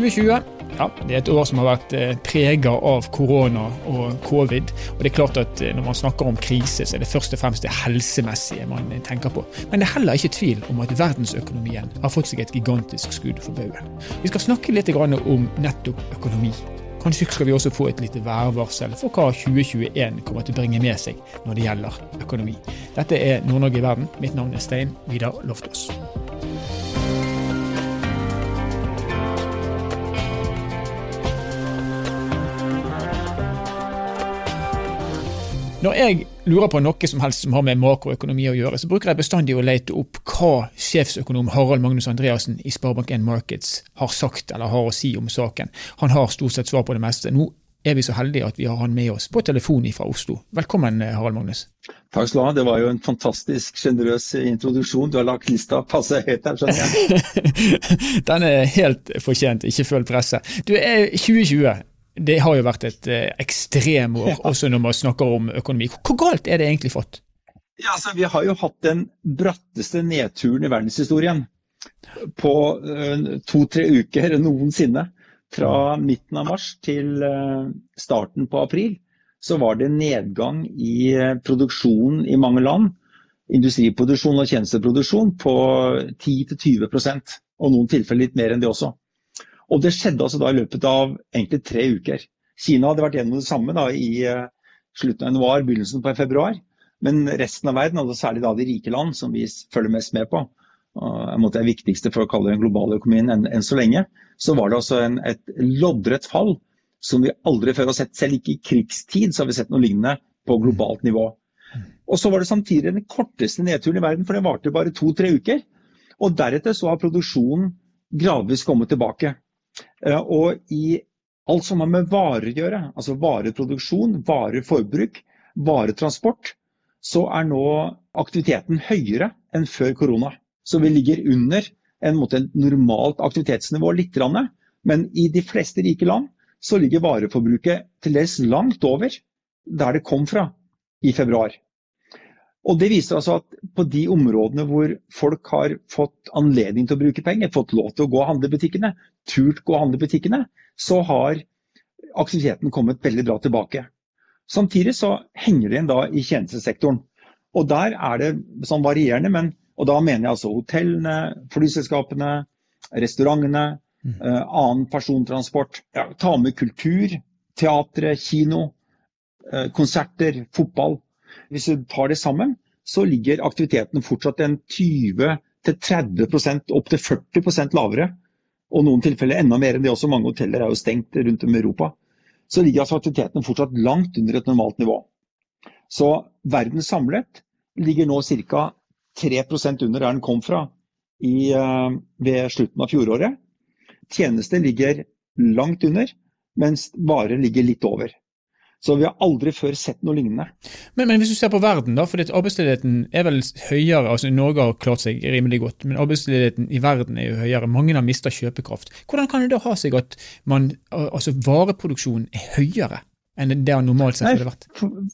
2020 ja, det er et år som har vært eh, prega av korona og covid. og det er klart at eh, Når man snakker om krise, så er det først og fremst det helsemessige man tenker på. Men det er heller ikke tvil om at verdensøkonomien har fått seg et gigantisk skudd for baugen. Vi skal snakke litt om nettopp økonomi. Kanskje skal vi også få et lite værvarsel for hva 2021 kommer til å bringe med seg når det gjelder økonomi. Dette er Nord-Norge i verden. Mitt navn er Stein Vidar Loftaas. Når jeg lurer på noe som helst som har med makroøkonomi å gjøre, så bruker jeg bestandig å lete opp hva sjefsøkonom Harald Magnus Andreassen i Sparebank1 Markets har sagt eller har å si om saken. Han har stort sett svar på det meste. Nå er vi så heldige at vi har han med oss på telefon fra Oslo. Velkommen, Harald Magnus. Takk skal du ha. Det var jo en fantastisk sjenerøs introduksjon. Du har lagt lista passe høyt her, skjønner jeg. Den er helt fortjent, ikke følg presset. Du er 2020 det har jo vært et eh, ekstremår, også når man snakker om økonomi. Hvor galt er det egentlig fått? Ja, altså, vi har jo hatt den bratteste nedturen i verdenshistorien på uh, to-tre uker noensinne. Fra midten av mars til uh, starten på april så var det nedgang i uh, produksjonen i mange land. Industriproduksjon og tjenesteproduksjon på 10-20 og noen tilfeller litt mer enn det også. Og det skjedde altså da i løpet av egentlig tre uker. Kina hadde vært gjennom det samme da i uh, slutten av januar, begynnelsen på februar. Men resten av verden, altså særlig da de rike land, som vi følger mest med på, uh, det viktigste for å kalle den globale økonomien enn, enn så lenge, så var det altså en, et loddrett fall som vi aldri før har sett. Selv ikke i krigstid så har vi sett noe lignende på globalt nivå. Og så var det samtidig den korteste nedturen i verden, for den varte bare to-tre uker. Og deretter så har produksjonen gradvis kommet tilbake. Eh, og i alt som har med varer å gjøre, altså vareproduksjon, vareforbruk, varetransport, så er nå aktiviteten høyere enn før korona. Så vi ligger under en måte, normalt aktivitetsnivå litt, men i de fleste rike land så ligger vareforbruket til dels langt over der det kom fra i februar. Og Det viser altså at på de områdene hvor folk har fått anledning til å bruke penger, fått lov til å gå og handle i butikkene, turt gå og handle i butikkene, så har aktiviteten kommet veldig bra tilbake. Samtidig så henger det igjen da i tjenestesektoren. Og der er det sånn varierende, men, og da mener jeg altså hotellene, flyselskapene, restaurantene, mm. eh, annen persontransport. Ja, ta med kultur, teatre, kino, eh, konserter, fotball. Hvis du tar det sammen, så ligger aktiviteten fortsatt en 20-30% opp til 40% lavere. Og noen tilfeller enda mer enn det også. Mange hoteller er jo stengt rundt om i Europa. Så ligger altså aktiviteten fortsatt langt under et normalt nivå. Så verden samlet ligger nå ca. 3% under der den kom fra i, uh, ved slutten av fjoråret. Tjenester ligger langt under, mens varer ligger litt over. Så vi har aldri før sett noe lignende. Men, men hvis du ser på verden, da, for arbeidsledigheten er vel høyere, altså Norge har klart seg rimelig godt, men arbeidsledigheten i verden er jo høyere. Mange har mista kjøpekraft. Hvordan kan det da ha seg at man, altså vareproduksjonen er høyere? enn det har normalt sett ville vært?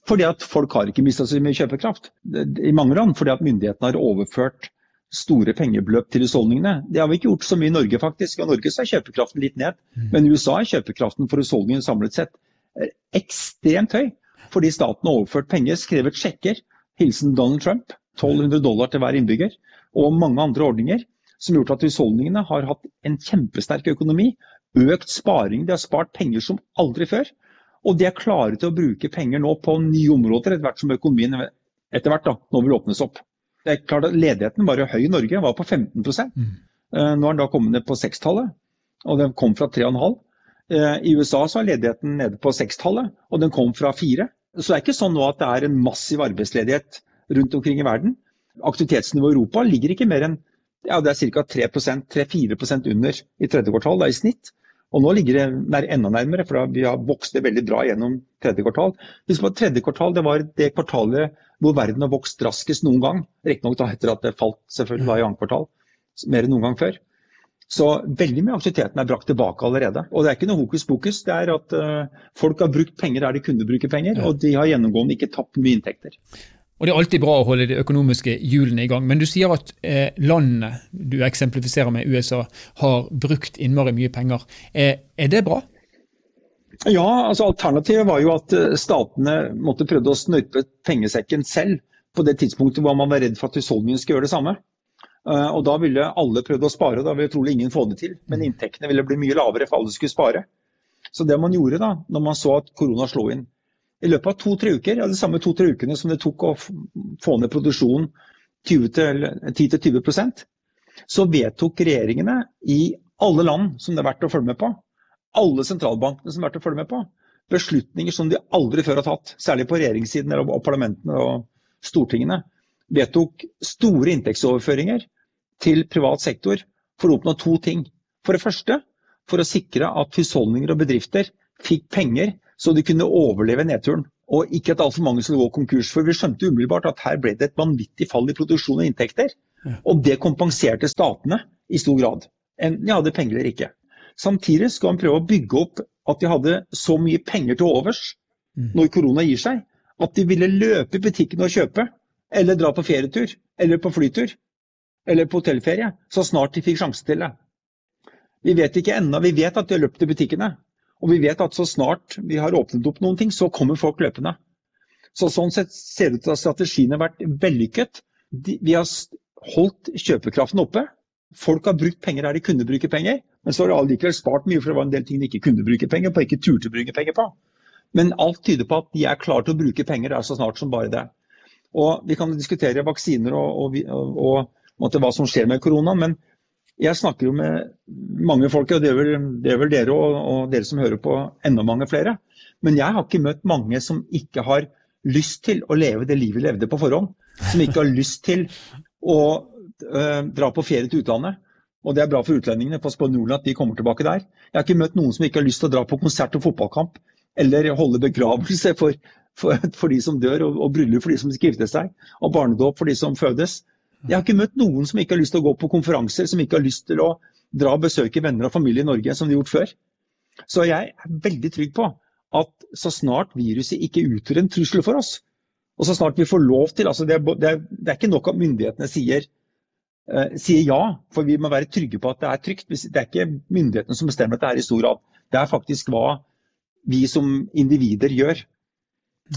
Fordi at folk har ikke mista så mye kjøpekraft i mange land. Fordi at myndighetene har overført store pengebeløp til husholdningene. Det har vi ikke gjort så mye i Norge, faktisk. I Norge så er kjøpekraften litt ned. Mm. Men i USA er kjøpekraften for husholdningene samlet sett ekstremt høy. Fordi staten har overført penger, skrevet sjekker, hilsen Donald Trump, 1200 dollar til hver innbygger, og mange andre ordninger som har gjort at husholdningene har hatt en kjempesterk økonomi, økt sparing, de har spart penger som aldri før. Og de er klare til å bruke penger nå på nye områder etter hvert som økonomien etter hvert da, nå vil åpnes opp. Det er klart at Ledigheten var jo høy i Norge, var på 15 mm. Eh, nå er den da kommet ned på sekstallet, og den kom fra 3,5 Eh, I USA så er ledigheten nede på sekstallet, og den kom fra fire. Så det er ikke sånn nå at det er en massiv arbeidsledighet rundt omkring i verden. Aktivitetsnivået i Europa ligger ikke mer enn ja, det er ca. 3-4% under i tredje kvartal da, i snitt. Og nå ligger det nær, enda nærmere, for vi har vokst det veldig bra gjennom tredje kvartal. Hvis på Tredje kvartal det var det kvartalet hvor verden har vokst raskest noen gang. Riktignok etter at det falt selvfølgelig da i annet kvartal, mer enn noen gang før. Så veldig mye av aktiviteten er brakt tilbake allerede. Og det er ikke noe hokus pokus. Det er at uh, folk har brukt penger der de kunne bruke penger, ja. og de har gjennomgående ikke tapt mye inntekter. Og Det er alltid bra å holde de økonomiske hjulene i gang. Men du sier at eh, landene du eksemplifiserer med USA har brukt innmari mye penger. Eh, er det bra? Ja, altså Alternativet var jo at eh, statene måtte prøve å snørpe pengesekken selv på det tidspunktet hvor man var redd for at husholdningene skulle gjøre det samme. Eh, og Da ville alle prøvd å spare, da ville trolig ingen få det til. Men inntektene ville bli mye lavere for alle skulle spare. Så det man gjorde da, når man så at korona slo inn, i løpet av to-tre uker, ja, de samme to-tre ukene som det tok å få ned produksjonen 10-20% så vedtok regjeringene i alle land som det er verdt å følge med på, alle sentralbankene som det er verdt å følge med på, beslutninger som de aldri før har tatt, særlig på regjeringssiden og parlamentene og stortingene, vedtok store inntektsoverføringer til privat sektor for å oppnå to ting. For det første for å sikre at husholdninger og bedrifter fikk penger så de kunne overleve nedturen. Og ikke at altfor mange skulle gå konkurs. For vi skjønte umiddelbart at her ble det et vanvittig fall i produksjon og inntekter. Og det kompenserte statene i stor grad. Enten de hadde penger eller ikke. Samtidig skal man prøve å bygge opp at de hadde så mye penger til overs mm. når korona gir seg, at de ville løpe i butikken og kjøpe. Eller dra på ferietur. Eller på flytur. Eller på hotellferie. Så snart de fikk sjanse til det. Vi vet ikke ennå. Vi vet at de har løpt i butikkene. Og vi vet at så snart vi har åpnet opp noen ting, så kommer folk løpende. Så Sånn sett ser det ut til at strategien har vært vellykket. Vi har holdt kjøpekraften oppe. Folk har brukt penger der de kunne bruke penger, men så har de allikevel spart mye, for det var en del ting de ikke kunne bruke penger på, ikke turte å bruke penger på. Men alt tyder på at de er klare til å bruke penger der så snart som bare det. Og Vi kan diskutere vaksiner og, og, og, og hva som skjer med korona, men jeg snakker jo med mange folk, og det er vel, det er vel dere og, og, dere som hører på, enda mange flere. Men jeg har ikke møtt mange som ikke har lyst til å leve det livet levde på forhånd. Som ikke har lyst til å øh, dra på ferie til utlandet. Og det er bra for utlendingene på Nordland at de kommer tilbake der. Jeg har ikke møtt noen som ikke har lyst til å dra på konsert og fotballkamp, eller holde begravelse for, for, for de som dør, og, og bryllup for de som skal seg, og barnedåp for de som fødes. Jeg har ikke møtt noen som ikke har lyst til å gå på konferanser, som ikke har lyst til å dra og besøke venner og familie i Norge, som de har gjort før. Så jeg er veldig trygg på at så snart viruset ikke utgjør en trussel for oss, og så snart vi får lov til altså det, er, det, er, det er ikke nok at myndighetene sier, eh, sier, ja, for vi må være trygge på at det er trygt. Det er ikke myndighetene som bestemmer dette her i stor grad. Det er faktisk hva vi som individer gjør.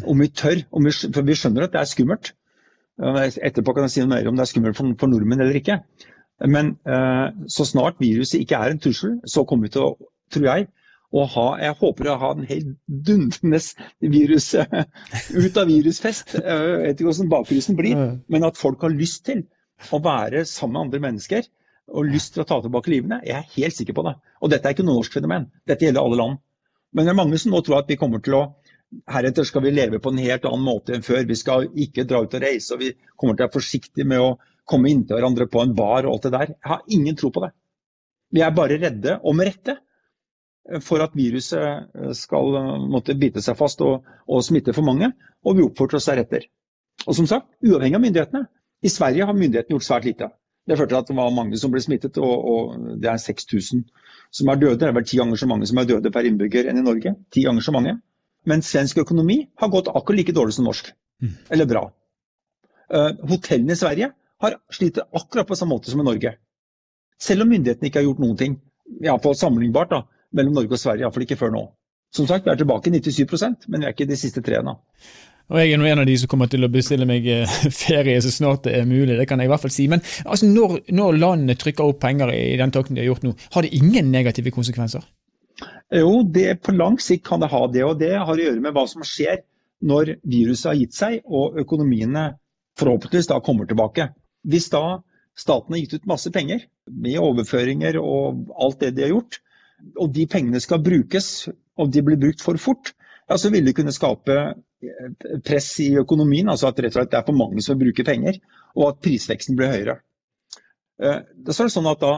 Om vi tør. Om vi, for vi skjønner at det er skummelt. Etterpå kan jeg si noe mer om det er skummelt for, for nordmenn eller ikke. Men eh, så snart viruset ikke er en trussel, så kommer vi til å, tror jeg, å ha Jeg håper å ha en helt dundrende virus ut av virusfest. Jeg vet ikke hvordan bakrusen blir, men at folk har lyst til å være sammen med andre mennesker og lyst til å ta tilbake livene, jeg er helt sikker på det. Og dette er ikke noe norsk fenomen, dette gjelder alle land. Men det er mange som nå tror at vi kommer til å heretter skal vi leve på en helt annen måte enn før. Vi skal ikke dra ut og reise, og vi kommer til å være forsiktige med å komme inntil hverandre på en bar og alt det der. Jeg har ingen tro på det. Vi er bare redde, med rette, for at viruset eh, skal eh, måtte bite seg fast og, og smitte for mange. Og vi oppfordrer oss deretter. Og som sagt, uavhengig av myndighetene. I Sverige har myndighetene gjort svært lite. Det førte til at det var mange som ble smittet, og, og det er 6000 som er døde. Det er vel ti ganger så mange som er døde per innbygger enn i Norge. Ti ganger så mange. Men svensk økonomi har gått akkurat like dårlig som norsk. Mm. Eller bra. Uh, hotellene i Sverige har sliter akkurat på samme måte som i Norge. Selv om myndighetene ikke har gjort noen ting, iallfall sammenlignbart da, mellom Norge og Sverige, iallfall ikke før nå. Som sagt, vi er tilbake i 97% men vi er ikke de siste tre ennå. Og Jeg er en av de som kommer til å bestille meg eh, ferie så snart det er mulig. det kan jeg i hvert fall si. Men altså, når, når landene trykker opp penger i den takten de har gjort nå, har det ingen negative konsekvenser? Jo, det, på lang sikt kan det ha det. Og det har å gjøre med hva som skjer når viruset har gitt seg og økonomiene forhåpentligvis da kommer tilbake. Hvis da staten har gitt ut masse penger med overføringer og alt det de har gjort, og de pengene skal brukes, og de blir brukt for fort, ja, så vil det kunne skape press i økonomien. Altså at rett og slett det er for mange som bruker penger, og at prisveksten blir høyere. Eh, så er det sånn at da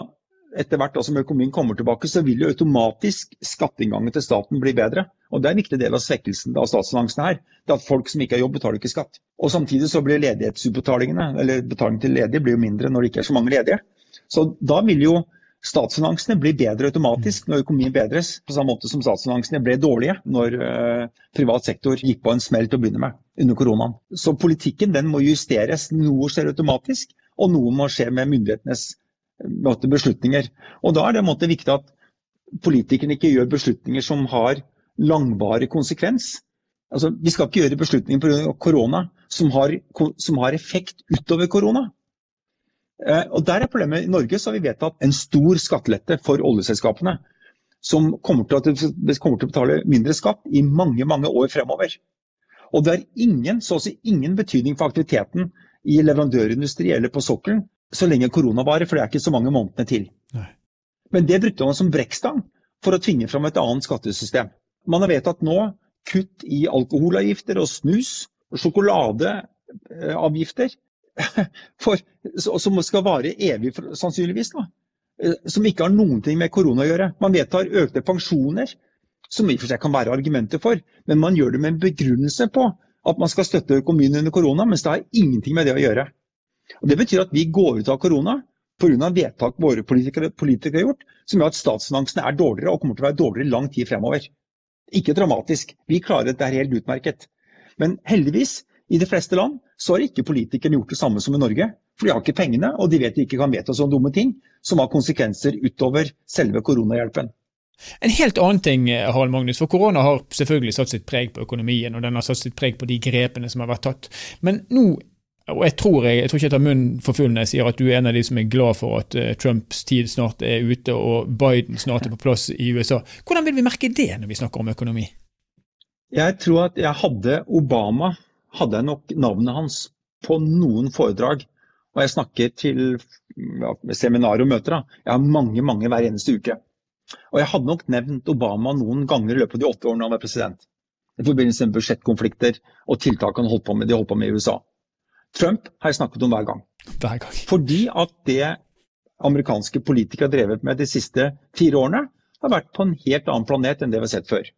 etter hvert som økonomien kommer tilbake, så vil jo automatisk skatteinngangen til staten bli bedre. Og Det er en viktig del av svekkelsen av statsfinansene her. det at Folk som ikke har jobb, betaler ikke skatt. Og Samtidig så blir ledighetsutbetalingene, eller betalingen til ledige, blir jo mindre når det ikke er så mange ledige. Så da vil jo Statsfinansene blir bedre automatisk når økonomien bedres, på samme måte som statsfinansene ble dårlige når uh, privat sektor gikk på en smell til å begynne med under koronaen. Så politikken den må justeres. Noe skjer automatisk, og noe må skje med myndighetenes måte, beslutninger. Og Da er det måte, viktig at politikerne ikke gjør beslutninger som har langvarig konsekvens. Altså, vi skal ikke gjøre beslutninger pga. korona som har, som har effekt utover korona. Eh, og der er problemet. I Norge så har vi vedtatt en stor skattelette for oljeselskapene. Som kommer til, å, kommer til å betale mindre skatt i mange mange år fremover. Og det er ingen, så å si ingen betydning for aktiviteten i leverandørindustri eller på sokkelen så lenge korona varer, for det er ikke så mange månedene til. Nei. Men det brukte man som brekkstang for å tvinge fram et annet skattesystem. Man har vedtatt nå kutt i alkoholavgifter og snus og sjokoladeavgifter for, som skal vare evig, sannsynligvis. Da. Eh, som ikke har noen ting med korona å gjøre. Man vedtar økte pensjoner, som i og for seg kan være argumenter for, men man gjør det med en begrunnelse på at man skal støtte økonomien under korona, mens det har ingenting med det å gjøre. Og Det betyr at vi går ut av korona pga. vedtak våre politikere, politikere, har gjort, som gjør at statsfinansene er dårligere og kommer til å være dårligere lang tid fremover. Ikke dramatisk. Vi klarer dette helt utmerket. Men heldigvis i de fleste land så har ikke politikerne gjort det samme som i Norge. For de har ikke pengene, og de vet de ikke kan vedta sånne dumme ting som har konsekvenser utover selve koronahjelpen. En helt annen ting, Harald Magnus, for korona har selvfølgelig satt sitt preg på økonomien, og den har satt sitt preg på de grepene som har vært tatt. Men nå, og jeg tror, jeg, jeg tror ikke jeg tar munnen for full når jeg sier at du er en av de som er glad for at uh, Trumps tid snart er ute og Biden snart er på plass i USA. Hvordan vil vi merke det når vi snakker om økonomi? Jeg tror at jeg hadde Obama hadde jeg nok navnet hans på noen foredrag. Og jeg snakker til ja, seminarer og møter. Da. Jeg har mange mange hver eneste uke. Og jeg hadde nok nevnt Obama noen ganger i løpet av de åtte årene han var president. I forbindelse med budsjettkonflikter og tiltak han holdt på med, de holdt på med i USA. Trump har jeg snakket om hver gang. Hver gang. Fordi at det amerikanske politikere har drevet med de siste fire årene, har vært på en helt annen planet enn det vi har sett før.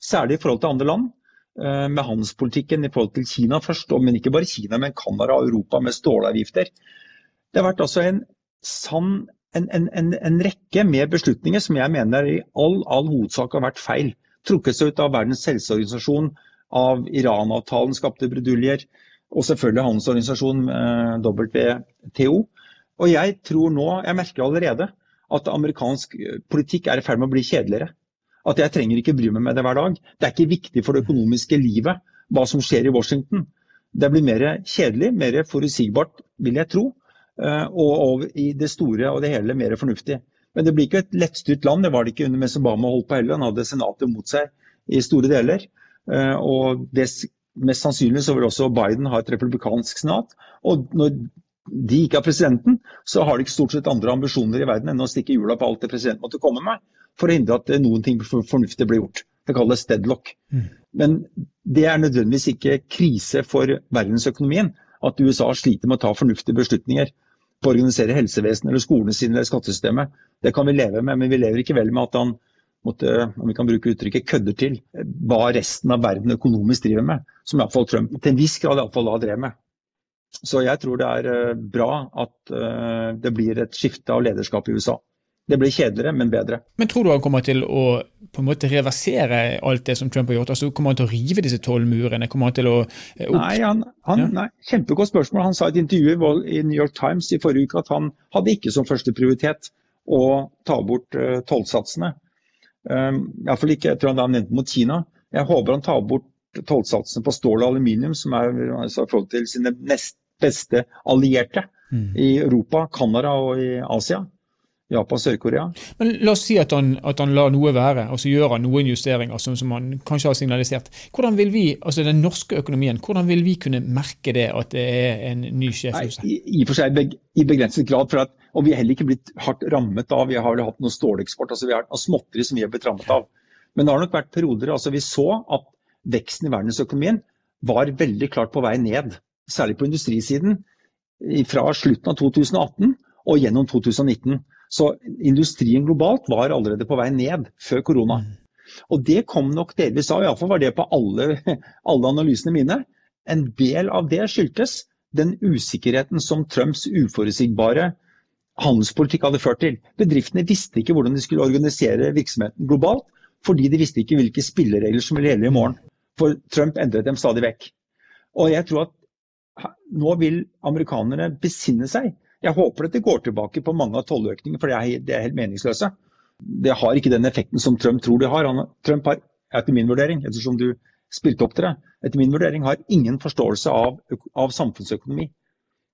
Særlig i forhold til andre land. Eh, med handelspolitikken i forhold til Kina først, men ikke bare Kina, men Canada og Europa med stålavgifter. Det har vært altså en, sann, en, en, en, rekke med beslutninger som jeg mener i all, all hovedsak har vært feil. Trukket seg ut av Verdens helseorganisasjon, av Iran-avtalen skapte bruduljer, og selvfølgelig handelsorganisasjonen eh, WTO. Og jeg tror nå, jeg merker allerede, at amerikansk politikk er i ferd med å bli kjedeligere. At jeg trenger ikke bry meg med det hver dag. Det er ikke viktig for det økonomiske livet hva som skjer i Washington. Det blir mer kjedelig, mer forutsigbart, vil jeg tro. Eh, og, og, i det store og det hele mer fornuftig. Men det blir ikke et lettstyrt land. Det var det ikke under mens Obama holdt på heller. Han hadde senatet mot seg i store deler. Eh, og det, mest sannsynlig så vil også Biden ha et republikansk senat. Og når de ikke har presidenten, så har de ikke stort sett andre ambisjoner i verden enn å stikke hjula på alt det presidenten måtte komme med for å hindre at noen ting fornuftig blir gjort. Det kalles deadlock. Mm. Men det er nødvendigvis ikke krise for verdensøkonomien at USA sliter med å ta fornuftige beslutninger på å organisere helsevesenet eller skolene sine eller skattesystemet. Det kan vi leve med, men vi lever ikke vel med at han måtte, om vi kan bruke uttrykket, kødder til hva resten av verden økonomisk driver med. Som iallfall Trump til en viss grad iallfall da drev med. Så jeg tror det er eh, bra at eh, det blir et skifte av lederskap i USA. Det blir kjedeligere, men bedre. Men tror du han kommer til å på en måte reversere alt det som Trump har gjort? Altså Kommer han til å rive disse tollmurene? Kommer han til å eh, opp... Nei, han, han, ja. nei, kjempegodt spørsmål. Han sa i et intervju i New York Times i forrige uke at han hadde ikke som første prioritet å ta bort uh, tollsatsene. Um, Iallfall ikke etter at han nevnte mot Kina. Jeg håper han tar bort tollsatsene på stål og aluminium, som er altså, i forhold til sine nest beste allierte mm. i Europa, Canada og i Asia. Japan, Sør-Korea. Men La oss si at han, at han, lar noe være, og så gjør han noen justeringer som, som han kanskje har signalisert. Hvordan vil vi, altså Den norske økonomien, hvordan vil vi kunne merke det at det er en ny sjef? I, I for seg i begrenset grad. for at, og Vi har heller ikke blitt hardt rammet av vi har vel hatt noe ståleksport. altså Vi har småtteri som vi har blitt rammet av. Men det har nok vært perioder altså vi så at veksten i verdensøkonomien var veldig klart på vei ned. Særlig på industrisiden. Fra slutten av 2018 og gjennom 2019. Så industrien globalt var allerede på vei ned før korona. Mm. Og det kom nok delvis av, iallfall var det på alle, alle analysene mine. En del av det skyldtes den usikkerheten som Trumps uforutsigbare handelspolitikk hadde ført til. Bedriftene visste ikke hvordan de skulle organisere virksomheten globalt, fordi de visste ikke hvilke spilleregler som ville gjelde i morgen. For Trump endret dem stadig vekk. Og jeg tror at nå vil amerikanerne besinne seg. Jeg håper at det går tilbake på mange av tolløkningene, for det er, helt meningsløse. Det har ikke den effekten som Trump tror det har. Han, Trump har, etter min vurdering, ettersom du spilte opp til det, etter min vurdering har ingen forståelse av, av samfunnsøkonomi.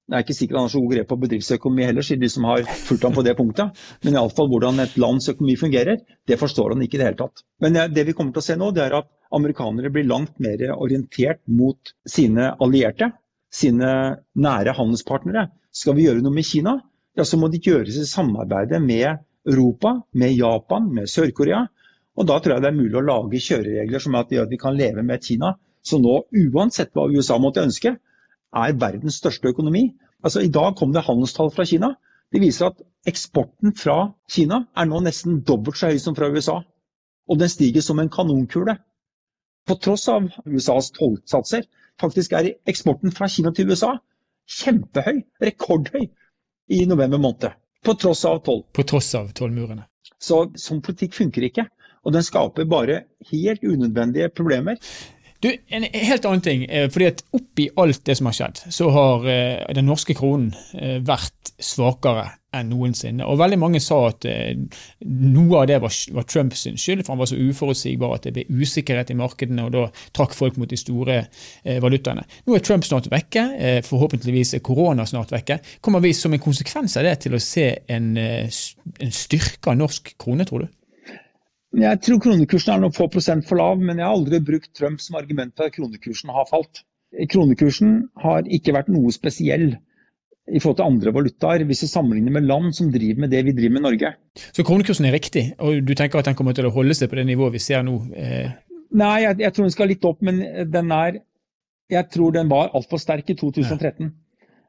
Det er ikke sikkert han har så god grep på bedriftsøkonomi heller, sier de som har fulgt ham på det punktet. Men iallfall hvordan et lands økonomi fungerer, det forstår han ikke i det hele tatt. Men det vi kommer til å se nå, det er at amerikanere blir langt mer orientert mot sine allierte, sine nære handelspartnere. Skal vi gjøre noe med Kina, ja, så må de gjøres i samarbeide med Europa, med Japan, med Sør-Korea. Og da tror jeg det er mulig å lage kjøreregler som gjør at vi kan leve med Kina, som nå, uansett hva USA måtte ønske, er verdens største økonomi. Altså, I dag kom det handelstall fra Kina. Det viser at eksporten fra Kina er nå nesten dobbelt så høy som fra USA. Og den stiger som en kanonkule. På tross av USAs tollsatser. Faktisk er eksporten fra Kina til USA kjempehøy, rekordhøy, i november måned. På tross av toll. På tross av tollmurene. Så sånn politikk funker ikke. Og den skaper bare helt unødvendige problemer. Du, En helt annen ting. Eh, fordi at Oppi alt det som har skjedd, så har eh, den norske kronen eh, vært svakere enn noensinne. Og veldig mange sa at noe av det var, Trumps skyld, for han var så uforutsigbar at det ble usikkerhet i markedene, og da trakk folk mot de store valutaene. Nå er Trump snart vekke, forhåpentligvis er korona snart vekke. Kommer vi som en konsekvens av det til å se en styrka norsk krone, tror du? Jeg tror kronekursen er noen få prosent for lav, men jeg har aldri brukt Trump som argument for at kronekursen har falt. Kronekursen har ikke vært noe spesiell i forhold til andre valutaer, hvis vi sammenligner med land som driver med det vi driver med i Norge. Så kronekursen er riktig, og du tenker at den kommer til å holde seg på det nivået vi ser nå? Eh... Nei, jeg, jeg, tror den skal litt opp, men den er Jeg tror den var altfor sterk i 2013. Ja.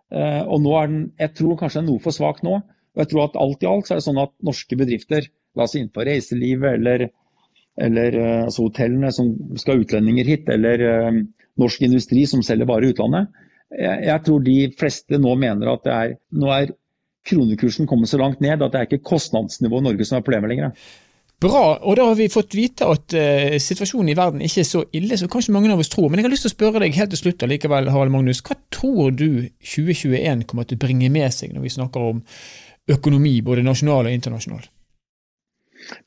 Uh, og nå er den Jeg tror kanskje den er noe for svak nå. Og jeg tror at alt i alt så er det sånn at norske bedrifter la oss inn på reiselivet eller, eller eh, altså hotellene som skal utlendinger hit, eller uh, norsk industri som selger varer i utlandet. Jeg, jeg, tror de fleste nå mener at det er, nå er kronekursen kommet så langt ned at det er ikke kostnadsnivået i Norge som er problemet lenger. Bra, og da har vi fått vite at uh, situasjonen i verden ikke er så ille som kanskje mange av oss tror. Men jeg har lyst til å spørre deg helt til slutt likevel, Harald Magnus. Hva tror du 2021 kommer til å bringe med seg når vi snakker om økonomi, både nasjonal og internasjonal?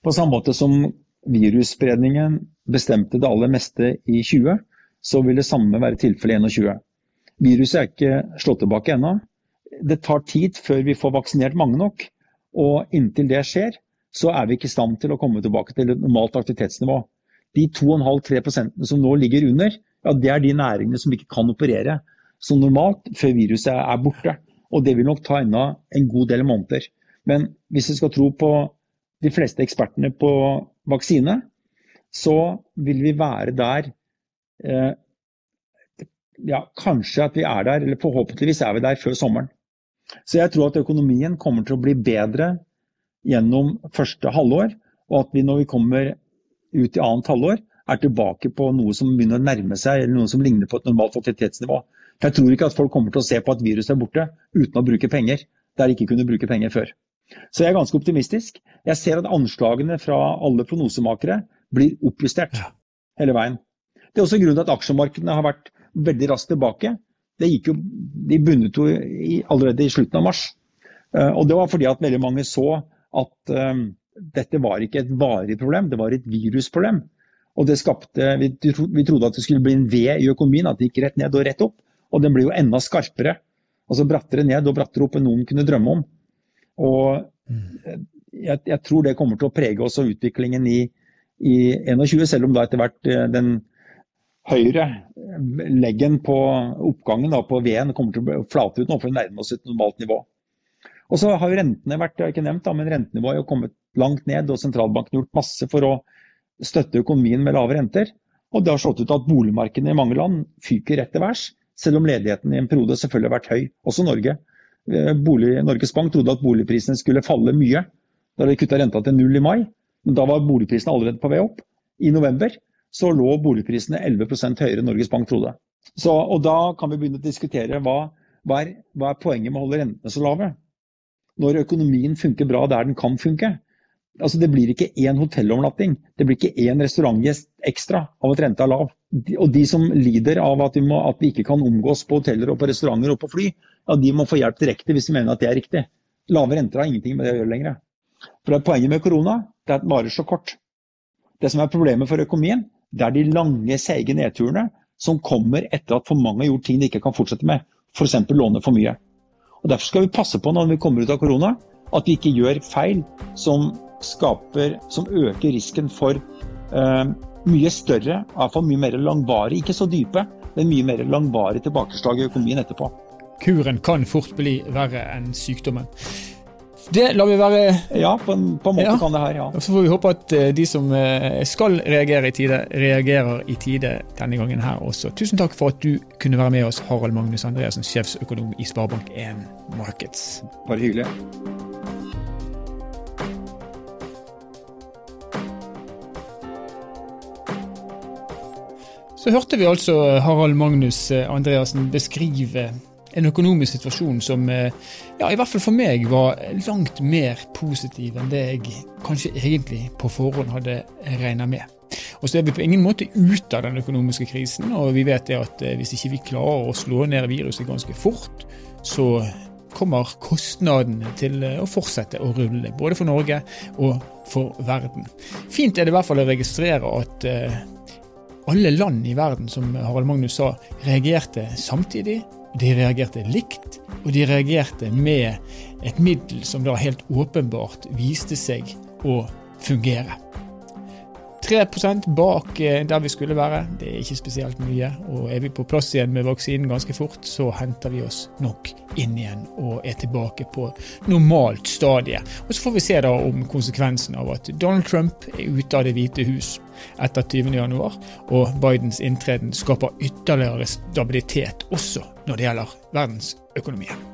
På samme måte som virusspredningen bestemte det aller meste i 20, så vil det samme være tilfellet i 21. Viruset er ikke slått tilbake ennå. Det tar tid før vi får vaksinert mange nok. Og inntil det skjer, så er vi ikke i stand til å komme tilbake til et normalt aktivitetsnivå. De 2,5-3% som nå ligger under, ja, det er de næringene som ikke kan operere som normalt før viruset er borte. Og det vil nok ta ennå en god del måneder. Men hvis vi skal tro på de fleste ekspertene på vaksine, så vil vi være der eh, ja, Kanskje at vi er der, eller forhåpentligvis er vi der før sommeren. Så jeg tror at økonomien kommer til å bli bedre gjennom første halvår, og at vi når vi kommer ut i annet halvår, er tilbake på noe som begynner å nærme seg, eller noe som ligner på et normalt aktivitetsnivå. Jeg tror ikke at folk kommer til å se på at viruset er borte uten å bruke penger, der de ikke kunne bruke penger før. Så jeg er ganske optimistisk. Jeg ser at anslagene fra alle prognosemakere blir oppjustert ja. hele veien. Det er også grunnen til at aksjemarkedene har vært veldig raskt tilbake. Det gikk Jo, de bundet jo i, allerede i slutten av mars. Uh, og det var fordi at veldig mange så at um, dette var ikke et varig problem, det var et virusproblem. Og det skapte, vi, vi trodde at det skulle bli en V i økonomien, at det gikk rett ned og rett opp. Og den ble jo enda skarpere. Altså brattere ned og brattere opp enn noen kunne drømme om. Og jeg, jeg, tror det kommer til å prege også utviklingen i, i 21, selv om da etter hvert eh, den høyre leggen på oppgangen da, på V-en kommer til å flate ut nå for å nærme oss et normalt nivå. Og så har jo rentene vært, det har jeg ikke nevnt da, men rentenivået har kommet langt ned, og sentralbanken har gjort masse for å støtte økonomien med lave renter. Og det har slått ut at boligmarkedene i mange land fyker rett til værs, selv om ledigheten i en periode selvfølgelig har vært høy, også Norge. Eh, bolig, Norges Bank trodde at boligprisene skulle falle mye da de kutta renta til null i mai. Men da var boligprisene allerede på vei opp. I november så lå boligprisene 11 høyere enn Norges Bank trodde. Så, og da kan vi begynne å diskutere hva, hva, er, hva er poenget med å holde rentene så lave. når økonomien funker bra der den kan funke. Altså, det blir ikke én hotellovernatting, det blir ikke én restaurantgjest ekstra av at renta er lav. Og de som lider av at vi, må, at vi, ikke kan omgås på hoteller og på restauranter og på fly, ja, de må få hjelp direkte hvis de mener at det er riktig. Lave renter har ingenting med det å gjøre lenger. For det Poenget med korona det er at den varer så kort. Det som er problemet for økonomien, det er de lange, seige nedturene som kommer etter at for mange har gjort ting de ikke kan fortsette med. F.eks. låne for mye. Og Derfor skal vi passe på når vi kommer ut av korona, at vi ikke gjør feil som skaper, som øker risken for eh, mye større, iallfall mye mer langvarig, ikke så dype, men mye mer langvarig tilbakeslag i økonomien etterpå. Kuren kan fort bli verre enn sykdommen. Det lar vi være Ja, på en, på en måte ja. kan det her, ja. Og Så får vi håpe at eh, de som eh, skal reagere i tide, reagerer i tide denne gangen her også. Tusen takk for at du kunne være med oss, Harald Magnus Andreassen, sjefsøkonom i Sparebank1 Markets. Bare hyggelig. Så hørte vi altså Harald Magnus eh, Andreassen beskrive en økonomisk situasjon som eh, ja, i hvert fall for meg var langt mer positiv enn det jeg kanskje egentlig på forhånd hadde regna med. Og så er vi på ingen måte ute av den økonomiske krisen, og vi vet det at eh, hvis ikke vi klarer å slå ned viruset ganske fort, så kommer kostnadene til å fortsette å rulle, både for Norge og for verden. Fint er det i hvert fall å registrere at alle land i verden, som Harald Magnus sa, reagerte samtidig. De reagerte likt, og de reagerte med et middel som da helt åpenbart viste seg å fungere. 3 bak eh, der vi skulle være, det er ikke spesielt mye. Og er vi på plass igjen med vaksinen ganske fort, så henter vi oss nok inn igjen og er tilbake på normalt stadie. Og så får vi se da om konsekvensen av at Donald Trump er ute av Det hvite hus etter 20.1, og Bidens inntreden skaper ytterligere stabilitet også når det gjelder verdensøkonomien.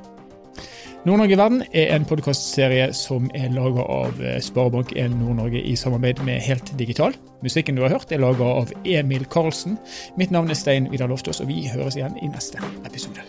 Nord-Norge verden er en podkastserie som er laga av eh, Sparebank1 Nord-Norge i samarbeid med Helt Digital. Musikken du har hørt er laga av Emil Karlsen. Mitt navn er Stein Vidar Loftaas, og vi høres igjen i neste episode.